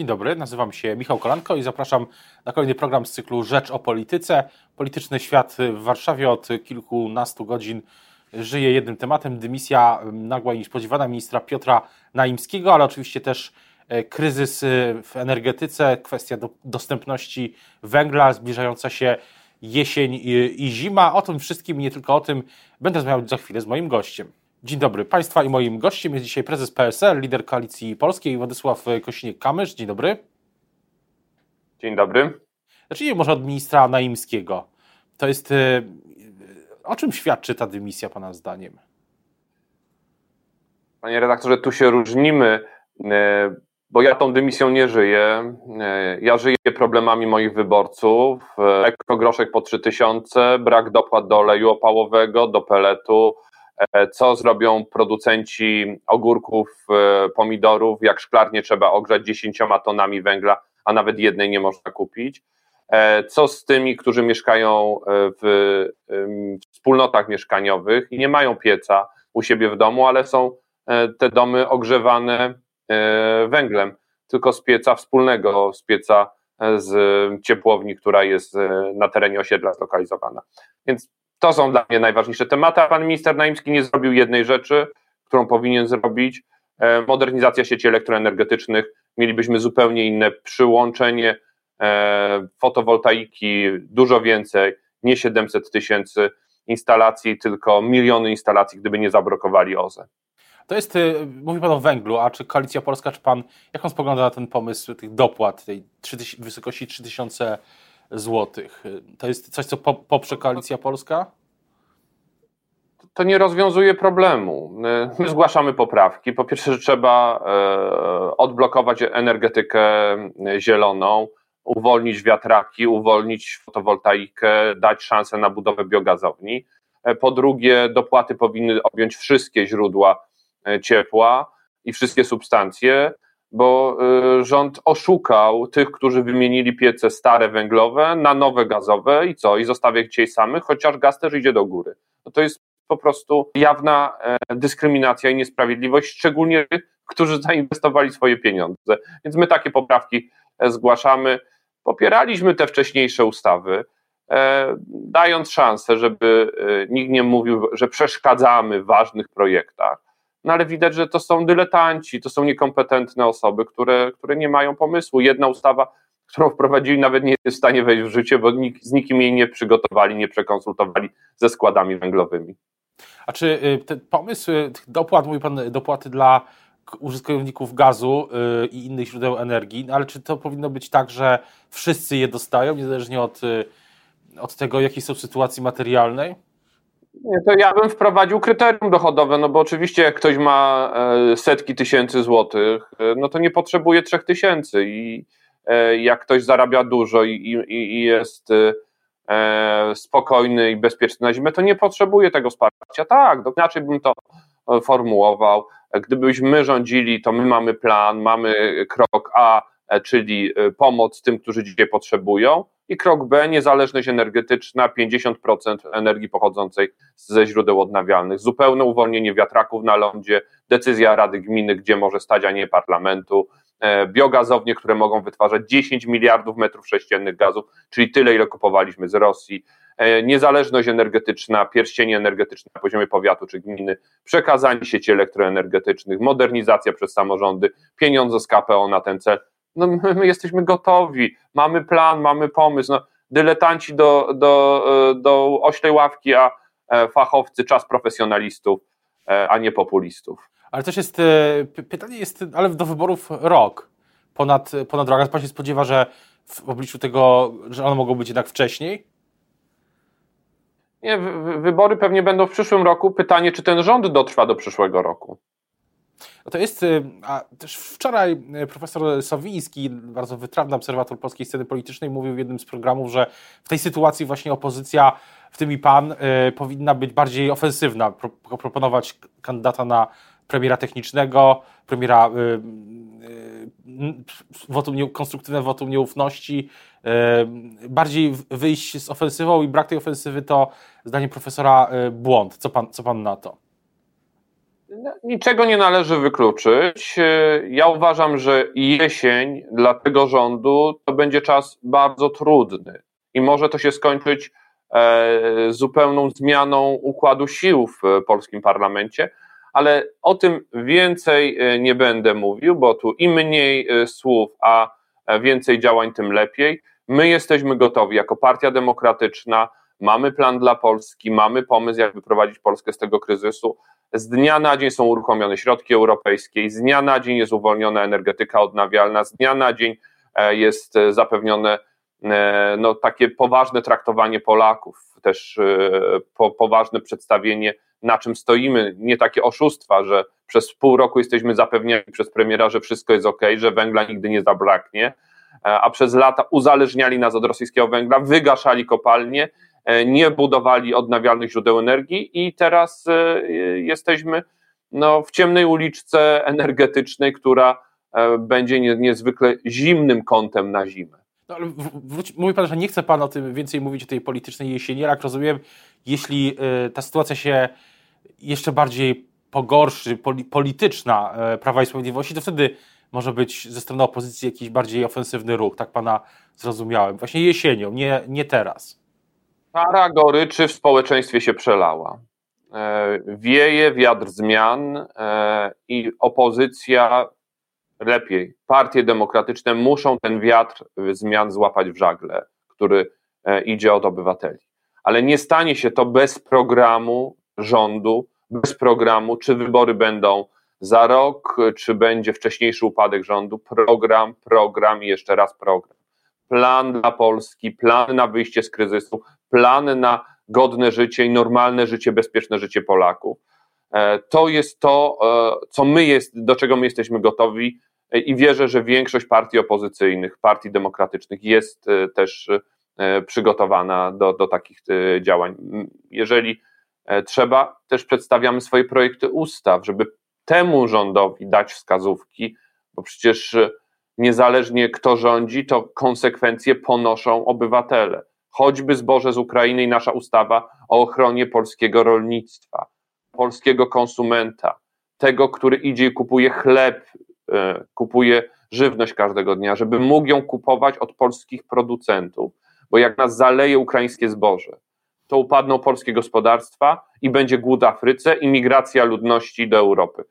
Dzień dobry, nazywam się Michał Kolanko i zapraszam na kolejny program z cyklu Rzecz o Polityce. Polityczny świat w Warszawie od kilkunastu godzin żyje jednym tematem. Dymisja nagła i niespodziewana ministra Piotra Naimskiego, ale oczywiście też e, kryzys e, w energetyce, kwestia do, dostępności węgla, zbliżająca się jesień i, i zima. O tym wszystkim nie tylko o tym będę rozmawiał za chwilę z moim gościem. Dzień dobry Państwa i moim gościem jest dzisiaj prezes PSL, lider Koalicji Polskiej Władysław Kosiniak-Kamysz. Dzień dobry. Dzień dobry. Zacznijmy może od ministra Naimskiego. To jest... E, o czym świadczy ta dymisja Pana zdaniem? Panie redaktorze, tu się różnimy, e, bo ja tą dymisją nie żyję. Ja żyję problemami moich wyborców. Ekogroszek po 3000, brak dopłat do oleju opałowego, do peletu, co zrobią producenci ogórków, e, pomidorów, jak szklarnie trzeba ogrzać 10 tonami węgla, a nawet jednej nie można kupić. E, co z tymi, którzy mieszkają w wspólnotach mieszkaniowych i nie mają pieca u siebie w domu, ale są te domy ogrzewane węglem, tylko z pieca wspólnego, z pieca z ciepłowni, która jest na terenie osiedla zlokalizowana. Więc to są dla mnie najważniejsze tematy, pan minister Naimski nie zrobił jednej rzeczy, którą powinien zrobić. E, modernizacja sieci elektroenergetycznych, mielibyśmy zupełnie inne przyłączenie e, fotowoltaiki, dużo więcej, nie 700 tysięcy instalacji, tylko miliony instalacji, gdyby nie zablokowali OZE. To jest, y, mówi Pan o węglu, a czy Koalicja Polska, czy Pan, jak Pan spogląda na ten pomysł tych dopłat, tej 3, wysokości 3000 złotych. To jest coś, co poprze Koalicja Polska? To nie rozwiązuje problemu. My zgłaszamy poprawki. Po pierwsze, że trzeba e, odblokować energetykę zieloną, uwolnić wiatraki, uwolnić fotowoltaikę, dać szansę na budowę biogazowni. E, po drugie, dopłaty powinny objąć wszystkie źródła e, ciepła i wszystkie substancje bo y, rząd oszukał tych, którzy wymienili piece stare węglowe na nowe gazowe i co? I zostawia ich dzisiaj samych, chociaż gaz też idzie do góry. No to jest po prostu jawna e, dyskryminacja i niesprawiedliwość, szczególnie tych, którzy zainwestowali swoje pieniądze. Więc my takie poprawki e, zgłaszamy. Popieraliśmy te wcześniejsze ustawy, e, dając szansę, żeby nikt nie mówił, że przeszkadzamy w ważnych projektach no ale widać, że to są dyletanci, to są niekompetentne osoby, które, które nie mają pomysłu. Jedna ustawa, którą wprowadzili, nawet nie jest w stanie wejść w życie, bo nikt, z nikim jej nie przygotowali, nie przekonsultowali ze składami węglowymi. A czy y, ten pomysł y, dopłat, mówi Pan, dopłaty dla użytkowników gazu y, i innych źródeł energii, no ale czy to powinno być tak, że wszyscy je dostają, niezależnie od, od tego, jakiej są sytuacji materialnej? Nie, to ja bym wprowadził kryterium dochodowe, no bo oczywiście jak ktoś ma e, setki tysięcy złotych, e, no to nie potrzebuje trzech tysięcy i e, jak ktoś zarabia dużo i, i, i jest spokojny i bezpieczny na zimę, to nie potrzebuje tego wsparcia. Tak, inaczej bym to formułował. Gdybyśmy rządzili, to my mamy plan, mamy krok A, czyli pomoc tym, którzy dzisiaj potrzebują, i krok B, niezależność energetyczna, 50% energii pochodzącej ze źródeł odnawialnych, zupełne uwolnienie wiatraków na lądzie, decyzja Rady Gminy, gdzie może stać, a nie parlamentu, e, biogazownie, które mogą wytwarzać 10 miliardów metrów sześciennych gazów, czyli tyle, ile kupowaliśmy z Rosji, e, niezależność energetyczna, pierścienie energetyczne na poziomie powiatu czy gminy, przekazanie sieci elektroenergetycznych, modernizacja przez samorządy, pieniądze z KPO na ten cel no my, my jesteśmy gotowi, mamy plan, mamy pomysł. No, dyletanci do, do, e, do oślej ławki, a e, fachowcy czas profesjonalistów, e, a nie populistów. Ale też jest, pytanie jest, ale do wyborów rok, ponad, ponad rok. A pan się spodziewa, że w obliczu tego, że one mogą być jednak wcześniej? Nie, wybory pewnie będą w przyszłym roku. Pytanie, czy ten rząd dotrwa do przyszłego roku. To jest, y, a też wczoraj y, profesor Sowiński, bardzo wytrawny obserwator polskiej sceny politycznej, mówił w jednym z programów, że w tej sytuacji właśnie opozycja, w tym i pan, y, powinna być bardziej ofensywna, pro, proponować kandydata na premiera technicznego, premiera wotum, konstruktywne wotum nieufności, bardziej wyjść z ofensywą i brak tej ofensywy to zdaniem profesora błąd. Co pan, co pan na to? No, niczego nie należy wykluczyć. Ja uważam, że jesień dla tego rządu to będzie czas bardzo trudny i może to się skończyć e, zupełną zmianą układu sił w polskim parlamencie, ale o tym więcej e, nie będę mówił, bo tu im mniej e, słów, a więcej działań, tym lepiej. My jesteśmy gotowi jako Partia Demokratyczna, mamy plan dla Polski, mamy pomysł, jak wyprowadzić Polskę z tego kryzysu. Z dnia na dzień są uruchomione środki europejskie, z dnia na dzień jest uwolniona energetyka odnawialna, z dnia na dzień jest zapewnione no, takie poważne traktowanie Polaków, też po, poważne przedstawienie na czym stoimy, nie takie oszustwa, że przez pół roku jesteśmy zapewniani przez premiera, że wszystko jest ok, że węgla nigdy nie zabraknie, e, a przez lata uzależniali nas od rosyjskiego węgla, wygaszali kopalnie, e, nie budowali odnawialnych źródeł energii i teraz e, jesteśmy no, w ciemnej uliczce energetycznej, która będzie niezwykle zimnym kątem na zimę. No, ale wróć, mówi pan, że nie chce pan o tym więcej mówić o tej politycznej jesieni, jak rozumiem, jeśli ta sytuacja się jeszcze bardziej pogorszy polityczna e, Prawa i Sprawiedliwości, to wtedy może być ze strony opozycji jakiś bardziej ofensywny ruch, tak pana zrozumiałem. Właśnie jesienią, nie, nie teraz. Para goryczy w społeczeństwie się przelała. E, wieje wiatr zmian e, i opozycja lepiej, partie demokratyczne muszą ten wiatr zmian złapać w żagle, który idzie od obywateli. Ale nie stanie się to bez programu rządu, bez programu, czy wybory będą za rok, czy będzie wcześniejszy upadek rządu. Program, program i jeszcze raz program. Plan dla Polski, plan na wyjście z kryzysu, plan na godne życie i normalne życie, bezpieczne życie Polaków. E, to jest to, e, co my jest, do czego my jesteśmy gotowi e, i wierzę, że większość partii opozycyjnych, partii demokratycznych jest też przygotowana do, do takich działań. Jeżeli trzeba, też przedstawiamy swoje projekty ustaw, żeby temu rządowi dać wskazówki, bo przecież niezależnie kto rządzi, to konsekwencje ponoszą obywatele. Choćby zboże z Ukrainy i nasza ustawa o ochronie polskiego rolnictwa, polskiego konsumenta, tego, który idzie i kupuje chleb, e, kupuje żywność każdego dnia, żeby mógł ją kupować od polskich producentów, bo jak nas zaleje ukraińskie zboże, to upadną polskie gospodarstwa i będzie głód Afryce i migracja ludności do Europy.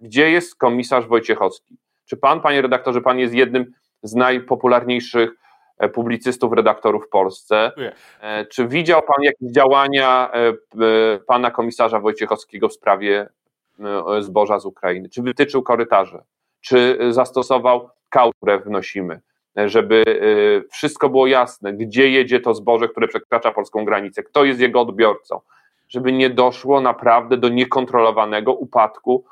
Gdzie jest komisarz Wojciechowski? Czy pan, panie redaktorze, pan jest jednym z najpopularniejszych e, publicystów, redaktorów w Polsce. E, czy widział pan jakieś działania e, pana komisarza Wojciechowskiego w sprawie zboża z Ukrainy? Czy wytyczył korytarze? Czy zastosował kał, które wnosimy? żeby wszystko było jasne, gdzie jedzie to zboże, które przekracza polską granicę, kto jest jego odbiorcą, żeby nie doszło naprawdę do niekontrolowanego upadku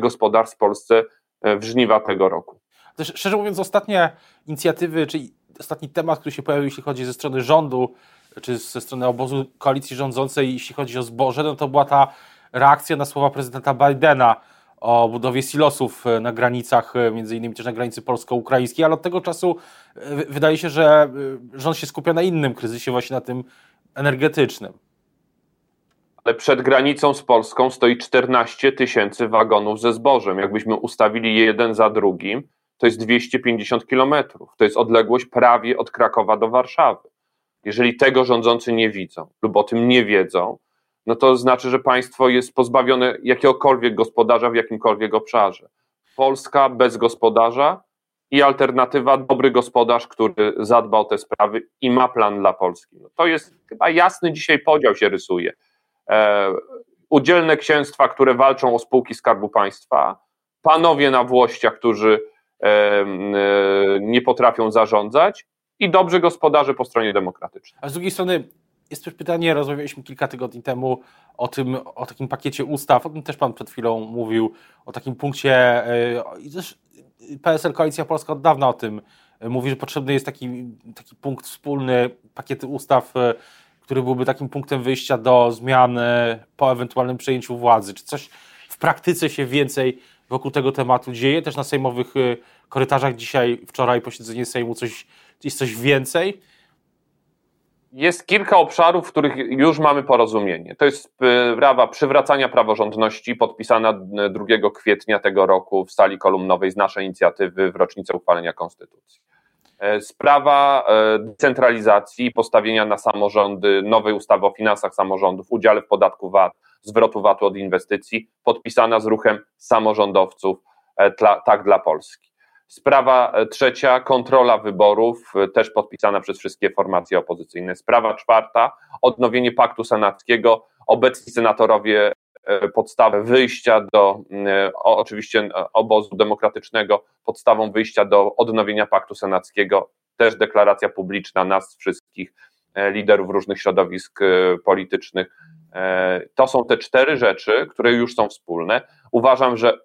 gospodarstw w Polsce w żniwa tego roku. Też, szczerze mówiąc, ostatnie inicjatywy, czyli ostatni temat, który się pojawił, jeśli chodzi ze strony rządu, czy ze strony obozu koalicji rządzącej, jeśli chodzi o zboże, no to była ta reakcja na słowa prezydenta Bidena, o budowie silosów e, na granicach, e, między innymi też na granicy polsko-ukraińskiej, ale od tego czasu e, wydaje się, że rząd się skupia na innym kryzysie, właśnie na tym energetycznym. Ale przed granicą z Polską stoi 14 tysięcy wagonów ze zbożem. Jakbyśmy ustawili je jeden za drugim, to jest 250 kilometrów. To jest odległość prawie od Krakowa do Warszawy. Jeżeli tego rządzący nie widzą lub o tym nie wiedzą, no to znaczy, że państwo jest pozbawione jakiegokolwiek gospodarza w jakimkolwiek obszarze. Polska bez gospodarza i alternatywa dobry gospodarz, który zadba o te sprawy i ma plan dla Polski. No to jest chyba jasny dzisiaj podział się rysuje. E, udzielne księstwa, które walczą o spółki Skarbu Państwa, panowie na włościach, którzy e, e, nie potrafią zarządzać. I dobrzy gospodarze po stronie demokratycznej. A z drugiej strony jest też pytanie, rozmawialiśmy kilka tygodni temu o tym, o takim pakiecie ustaw, o tym też Pan przed chwilą mówił, o takim punkcie, PSL Koalicja Polska od dawna o tym mówi, że potrzebny jest taki, taki punkt wspólny, pakiety ustaw, który byłby takim punktem wyjścia do zmian po ewentualnym przejęciu władzy. Czy coś w praktyce się więcej wokół tego tematu dzieje? Też na sejmowych e, korytarzach dzisiaj, wczoraj posiedzenie Sejmu, coś, jest coś więcej? Jest kilka obszarów, w których już mamy porozumienie. To jest sprawa przywracania praworządności, podpisana 2 kwietnia tego roku w sali kolumnowej z naszej inicjatywy w rocznicę uchwalenia Konstytucji. E, sprawa e, decentralizacji i postawienia na samorządy nowej ustawy o finansach samorządów, udziale w podatku VAT, zwrotu VAT-u od inwestycji, podpisana z ruchem samorządowców, e, tak dla Polski. Sprawa trzecia, kontrola wyborów, też podpisana przez wszystkie formacje opozycyjne. Sprawa czwarta, odnowienie paktu senackiego. Obecni senatorowie podstawę wyjścia do, e, oczywiście e, obozu demokratycznego, podstawą wyjścia do odnowienia paktu senackiego, też deklaracja publiczna nas wszystkich, liderów różnych środowisk politycznych. To są te cztery rzeczy, które już są wspólne. Uważam, że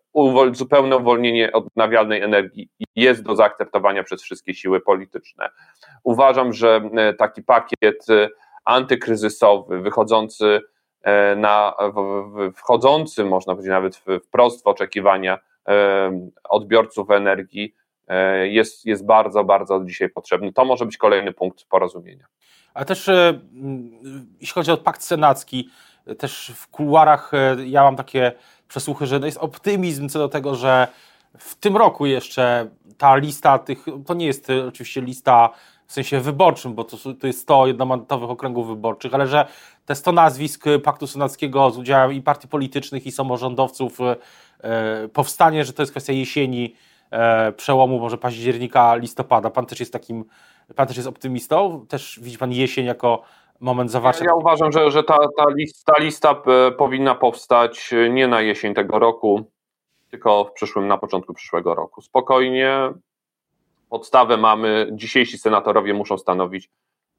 zupełne uwolnienie odnawialnej energii jest do zaakceptowania przez wszystkie siły polityczne. Uważam, że taki pakiet antykryzysowy, wychodzący E, na wchodzącym, można powiedzieć nawet wprost w oczekiwania e, odbiorców energii e, jest, jest bardzo, bardzo dzisiaj potrzebny. To może być kolejny punkt porozumienia. Ale też jeśli chodzi o pakt senacki, też w kuluarach ja mam takie przesłuchy, że jest optymizm co do tego, że w tym roku jeszcze ta lista tych, to nie jest oczywiście lista w sensie wyborczym, bo to, to jest 100 jednomandatowych okręgów wyborczych, ale że te 100 nazwisk Paktu Senackiego z udziałem i partii politycznych, i samorządowców e, powstanie, że to jest kwestia jesieni, e, przełomu może października, listopada. Pan też jest takim, pan też jest optymistą? Też widzi pan jesień jako moment zawarcia? Ja, ja uważam, że, że ta, ta, lista, ta lista e, powinna powstać nie na jesień tego roku, tylko w przyszłym, na początku przyszłego roku. Spokojnie, podstawę mamy, dzisiejsi senatorowie muszą stanowić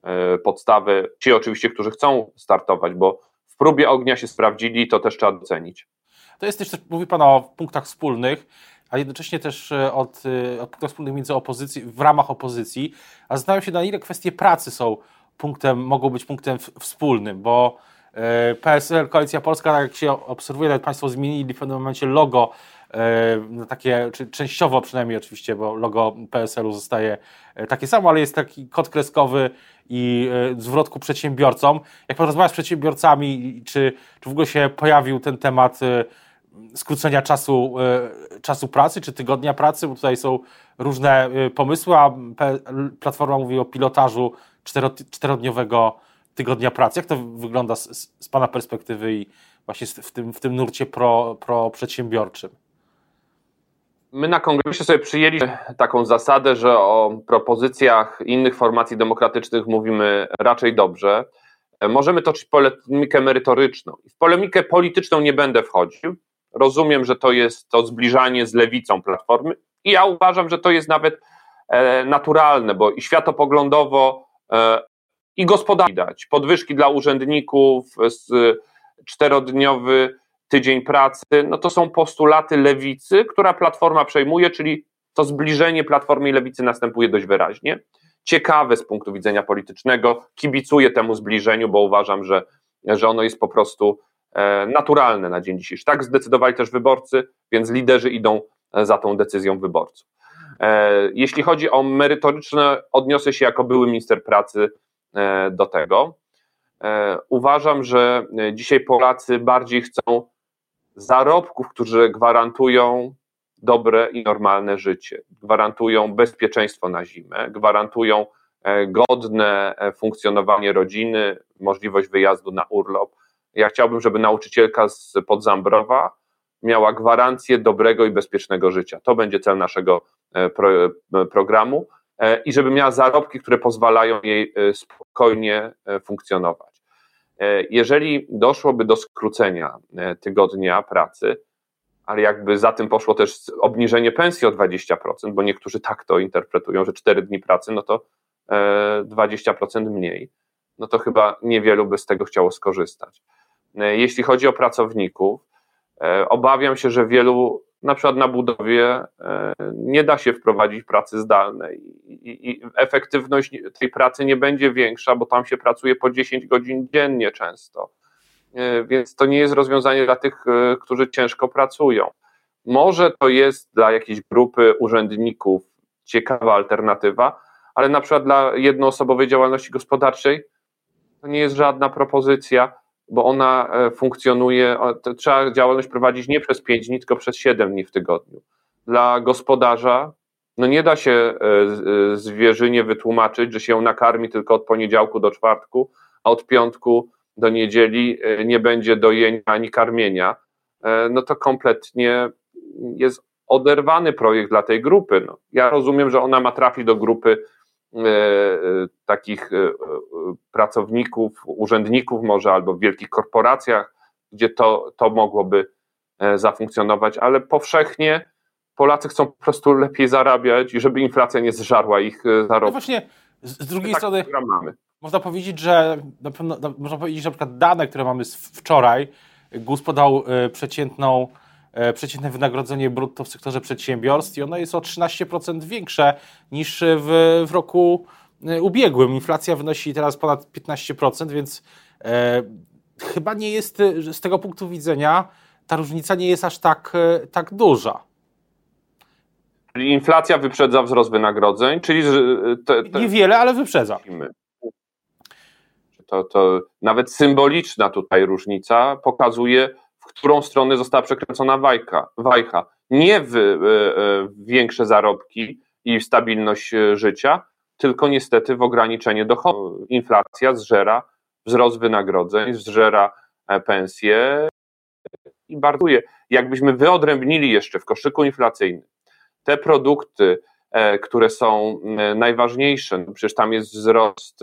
e, podstawę, ci oczywiście, którzy chcą startować, bo w próbie ognia się sprawdzili, to też trzeba docenić. To jest też, mówi Pan o punktach wspólnych, a jednocześnie też e, od, e, od punktach wspólnych między opozycji, w ramach opozycji, a zastanawiam się, na ile kwestie pracy są punktem, mogą być punktem wspólnym, bo PSL, Koalicja Polska, tak jak się obserwuje, nawet Państwo zmienili w pewnym momencie logo E, takie, czy częściowo przynajmniej oczywiście, bo logo PSL-u zostaje e, takie samo, ale jest taki kod kreskowy i e, zwrot ku przedsiębiorcom. Jak pan rozmawia z przedsiębiorcami, czy, czy w ogóle się pojawił ten temat skrócenia czasu, czasu pracy, czy tygodnia pracy, bo tutaj są różne pomysły, a Platforma mówi o pilotażu czterodniowego tygodnia pracy. Jak to wygląda z, z Pana perspektywy i właśnie w tym, w tym nurcie pro, pro przedsiębiorczym? My na kongresie sobie przyjęliśmy taką zasadę, że o propozycjach innych formacji demokratycznych mówimy raczej dobrze. Możemy toczyć polemikę merytoryczną. W polemikę polityczną nie będę wchodził. Rozumiem, że to jest to zbliżanie z lewicą platformy i ja uważam, że to jest nawet e, naturalne, bo i światopoglądowo, e, i gospodarczo widać. Podwyżki dla urzędników, czterodniowy tydzień pracy, no to są postulaty lewicy, która platforma przejmuje, czyli to zbliżenie platformy i lewicy następuje dość wyraźnie. Ciekawe z punktu widzenia politycznego, kibicuję temu zbliżeniu, bo uważam, że, że ono jest po prostu e, naturalne na dzień dzisiejszy. Tak zdecydowali też wyborcy, więc liderzy idą za tą decyzją wyborców. E, jeśli chodzi o merytoryczne, odniosę się jako były minister pracy e, do tego. Uważam, że dzisiaj Polacy bardziej chcą zarobków, które gwarantują dobre i normalne życie, gwarantują bezpieczeństwo na zimę, gwarantują e, godne e, funkcjonowanie rodziny, możliwość wyjazdu na urlop. Ja chciałbym, żeby nauczycielka z Podzambrowa miała gwarancję dobrego i bezpiecznego życia. To będzie cel naszego e, pro, programu i żeby miała zarobki, które pozwalają jej spokojnie funkcjonować. E, jeżeli doszłoby do skrócenia e, tygodnia pracy, ale jakby za tym poszło też obniżenie pensji o 20%, bo niektórzy tak to interpretują, że 4 dni pracy, no to 20% e, mniej, no to chyba niewielu by z tego chciało skorzystać. Jeśli chodzi o pracowników, obawiam się, że wielu na przykład na budowie e, nie da się wprowadzić pracy zdalnej i, i, efektywność tej pracy nie będzie większa, bo tam się pracuje po 10 godzin dziennie często. E, więc to nie jest rozwiązanie dla tych, e, którzy ciężko pracują. Może to jest dla jakiejś grupy urzędników ciekawa alternatywa, ale na przykład dla jednoosobowej działalności gospodarczej To nie jest żadna propozycja, bo ona e, funkcjonuje, trzeba działalność prowadzić nie przez 5 dni, tylko przez 7 dni w tygodniu. Dla gospodarza no nie da się e, e, zwierzynie wytłumaczyć, że się ją nakarmi tylko od poniedziałku do czwartku, a od piątku do niedzieli nie będzie dojenia ani karmienia. No to kompletnie jest oderwany projekt dla tej grupy. No, ja rozumiem, że ona ma trafić do grupy takich e, pracowników, urzędników może albo w wielkich korporacjach, gdzie to, to mogłoby zafunkcjonować, ale powszechnie Polacy chcą po prostu lepiej zarabiać i żeby inflacja nie zżarła ich zarobków. No właśnie, z, drugiej tak strony można powiedzieć, że na pewno, można powiedzieć, że na przykład dane, które mamy z wczoraj, GUS podał przeciętną E, przeciętne wynagrodzenie brutto w sektorze przedsiębiorstw i ono jest o 13% większe niż w, w roku e, ubiegłym. Inflacja wynosi teraz ponad 15%, więc e, chyba nie jest z tego punktu widzenia ta różnica nie jest aż tak, e, tak duża. Czyli inflacja wyprzedza wzrost wynagrodzeń, czyli te, te... niewiele, ale wyprzedza. To, to nawet symboliczna tutaj różnica pokazuje w którą stronę została przekręcona wajka, wajcha. Nie w, e, e, większe zarobki i stabilność e, życia, tylko niestety w ograniczenie dochodów. Inflacja zżera wzrost wynagrodzeń, zżera pensje i barduje. Jakbyśmy wyodrębnili jeszcze w koszyku inflacyjnym te produkty, które są najważniejsze, no przecież tam jest wzrost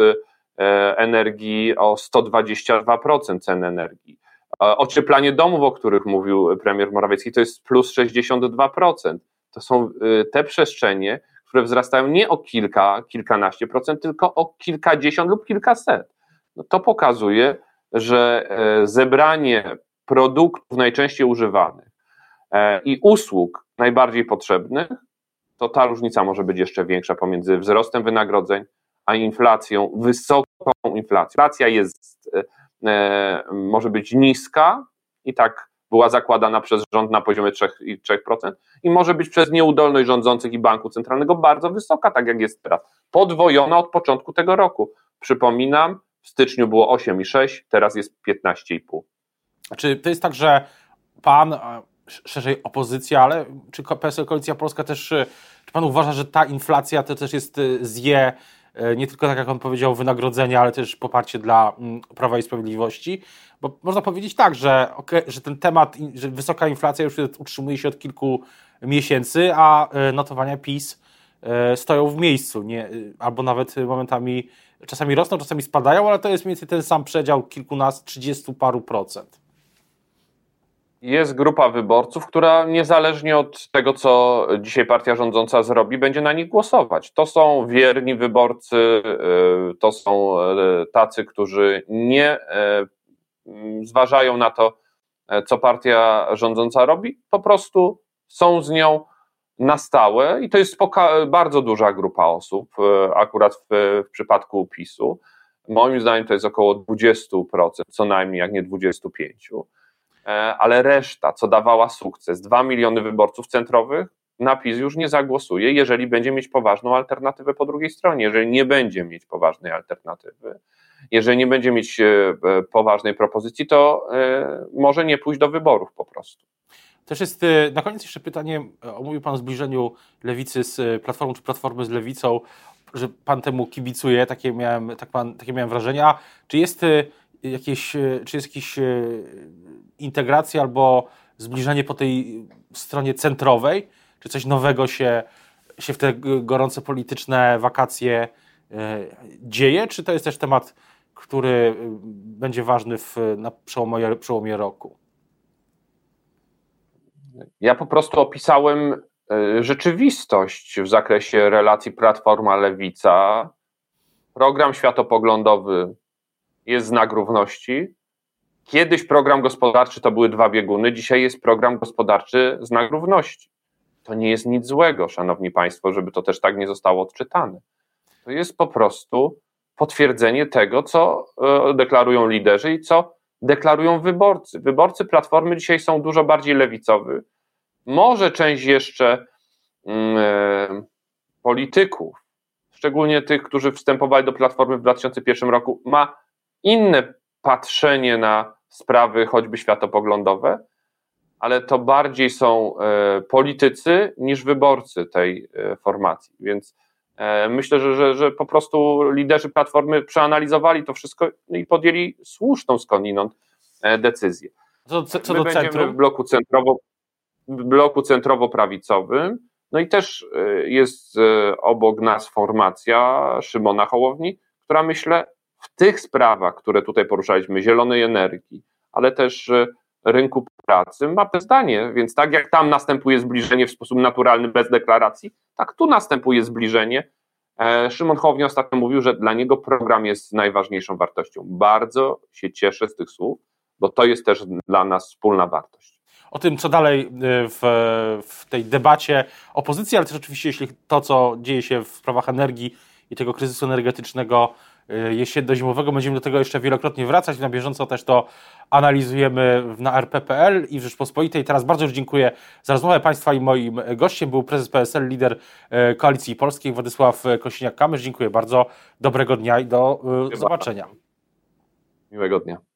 energii o 122% cen energii. Ocieplanie domów, o których mówił premier Morawiecki, to jest plus 62%. To są y, te przestrzenie, które wzrastają nie o kilka, kilkanaście procent, tylko o kilkadziesiąt lub kilkaset. No to pokazuje, że e, zebranie produktów najczęściej używanych e, i usług najbardziej potrzebnych, to ta różnica może być jeszcze większa pomiędzy wzrostem wynagrodzeń a inflacją, wysoką inflacją. Inflacja jest e, może być niska i tak była zakładana przez rząd na poziomie 3%, 3% i może być przez nieudolność rządzących i banku centralnego bardzo wysoka, tak jak jest teraz. Podwojona od początku tego roku. Przypominam, w styczniu było 8,6, teraz jest 15,5. Czy to jest tak, że pan, szerzej opozycja, ale czy PSL Koalicja Polska też, czy pan uważa, że ta inflacja to też jest y, zje E, nie tylko, tak jak on powiedział, wynagrodzenie, ale też poparcie dla mm, Prawa i Sprawiedliwości, bo można powiedzieć tak, że, że ten temat, że wysoka inflacja już utrzymuje się od kilku miesięcy, a e, notowania PiS e, stoją w miejscu, nie, albo nawet momentami czasami rosną, czasami spadają, ale to jest mniej więcej ten sam przedział kilkunastu, trzydziestu paru procent jest grupa wyborców, która niezależnie od tego, co dzisiaj partia rządząca zrobi, będzie na nich głosować. To są wierni wyborcy, y, to są y, tacy, którzy nie y, zważają na to, co partia rządząca robi, po prostu są z nią na stałe i to jest bardzo duża grupa osób, akurat w, w przypadku PiSu. Moim zdaniem to jest około 20%, co najmniej, jak nie 25%. E, ale reszta, co dawała sukces, 2 miliony wyborców centrowych, na PiS już nie zagłosuje, jeżeli będzie mieć poważną alternatywę po drugiej stronie. Jeżeli nie będzie mieć poważnej alternatywy, jeżeli nie będzie mieć e, e, poważnej propozycji, to może nie pójść do wyborów po prostu. Też jest na koniec jeszcze pytanie, omówił Pan o zbliżeniu lewicy z Platformą, czy Platformy z Lewicą, że Pan temu kibicuje, takie miałem, tak pan, takie miałem wrażenia. Czy jest jakieś, czy jest jakiś integracja albo zbliżenie po tej stronie centrowej? Czy coś nowego się, się w te gorące polityczne wakacje e, dzieje? Czy to jest też temat, który e, będzie ważny w, na przełomie, przełomie roku? Ja po prostu opisałem e, rzeczywistość w zakresie relacji Platforma-Lewica. Program światopoglądowy jest znak równości, Kiedyś program gospodarczy to były dwa bieguny, dzisiaj jest program gospodarczy znak równości. To nie jest nic złego, szanowni państwo, żeby to też tak nie zostało odczytane. To jest po prostu potwierdzenie tego, co e, deklarują liderzy i co deklarują wyborcy. Wyborcy Platformy dzisiaj są dużo bardziej lewicowy. Może część jeszcze e, polityków, szczególnie tych, którzy wstępowali do Platformy w 2001 roku, ma inne patrzenie na sprawy choćby światopoglądowe, ale to bardziej są e, politycy niż wyborcy tej e, formacji. Więc e, myślę, że, że, że po prostu liderzy Platformy przeanalizowali to wszystko i podjęli słuszną skądinąd decyzję. Co, co, co My do będziemy centrum? w bloku, centrowo, w bloku centrowo-prawicowym, no i też jest obok nas formacja Szymona Hołowni, która myślę w tych sprawach, które tutaj poruszaliśmy, zielonej energii, ale też rynku pracy ma zdanie, więc tak jak tam następuje zbliżenie w sposób naturalny bez deklaracji, tak tu następuje zbliżenie. E, Szymon Hołownia ostatnio mówił, że dla niego program jest najważniejszą wartością. Bardzo się cieszę z tych słów, bo to jest też dla nas wspólna wartość. O tym, co dalej e, w, w tej debacie opozycji, ale też oczywiście, jeśli to, co dzieje się w sprawach energii i tego kryzysu energetycznego jesienno-zimowego. Będziemy do tego jeszcze wielokrotnie wracać. Na bieżąco też to analizujemy na rp.pl i w Rzeczpospolitej. Teraz bardzo już dziękuję za rozmowę Państwa i moim gościem był prezes PSL, lider y, Koalicji Polskiej Władysław Kosiniak-Kamysz. Dziękuję bardzo. Dobrego dnia i do y, zobaczenia. Miłego dnia.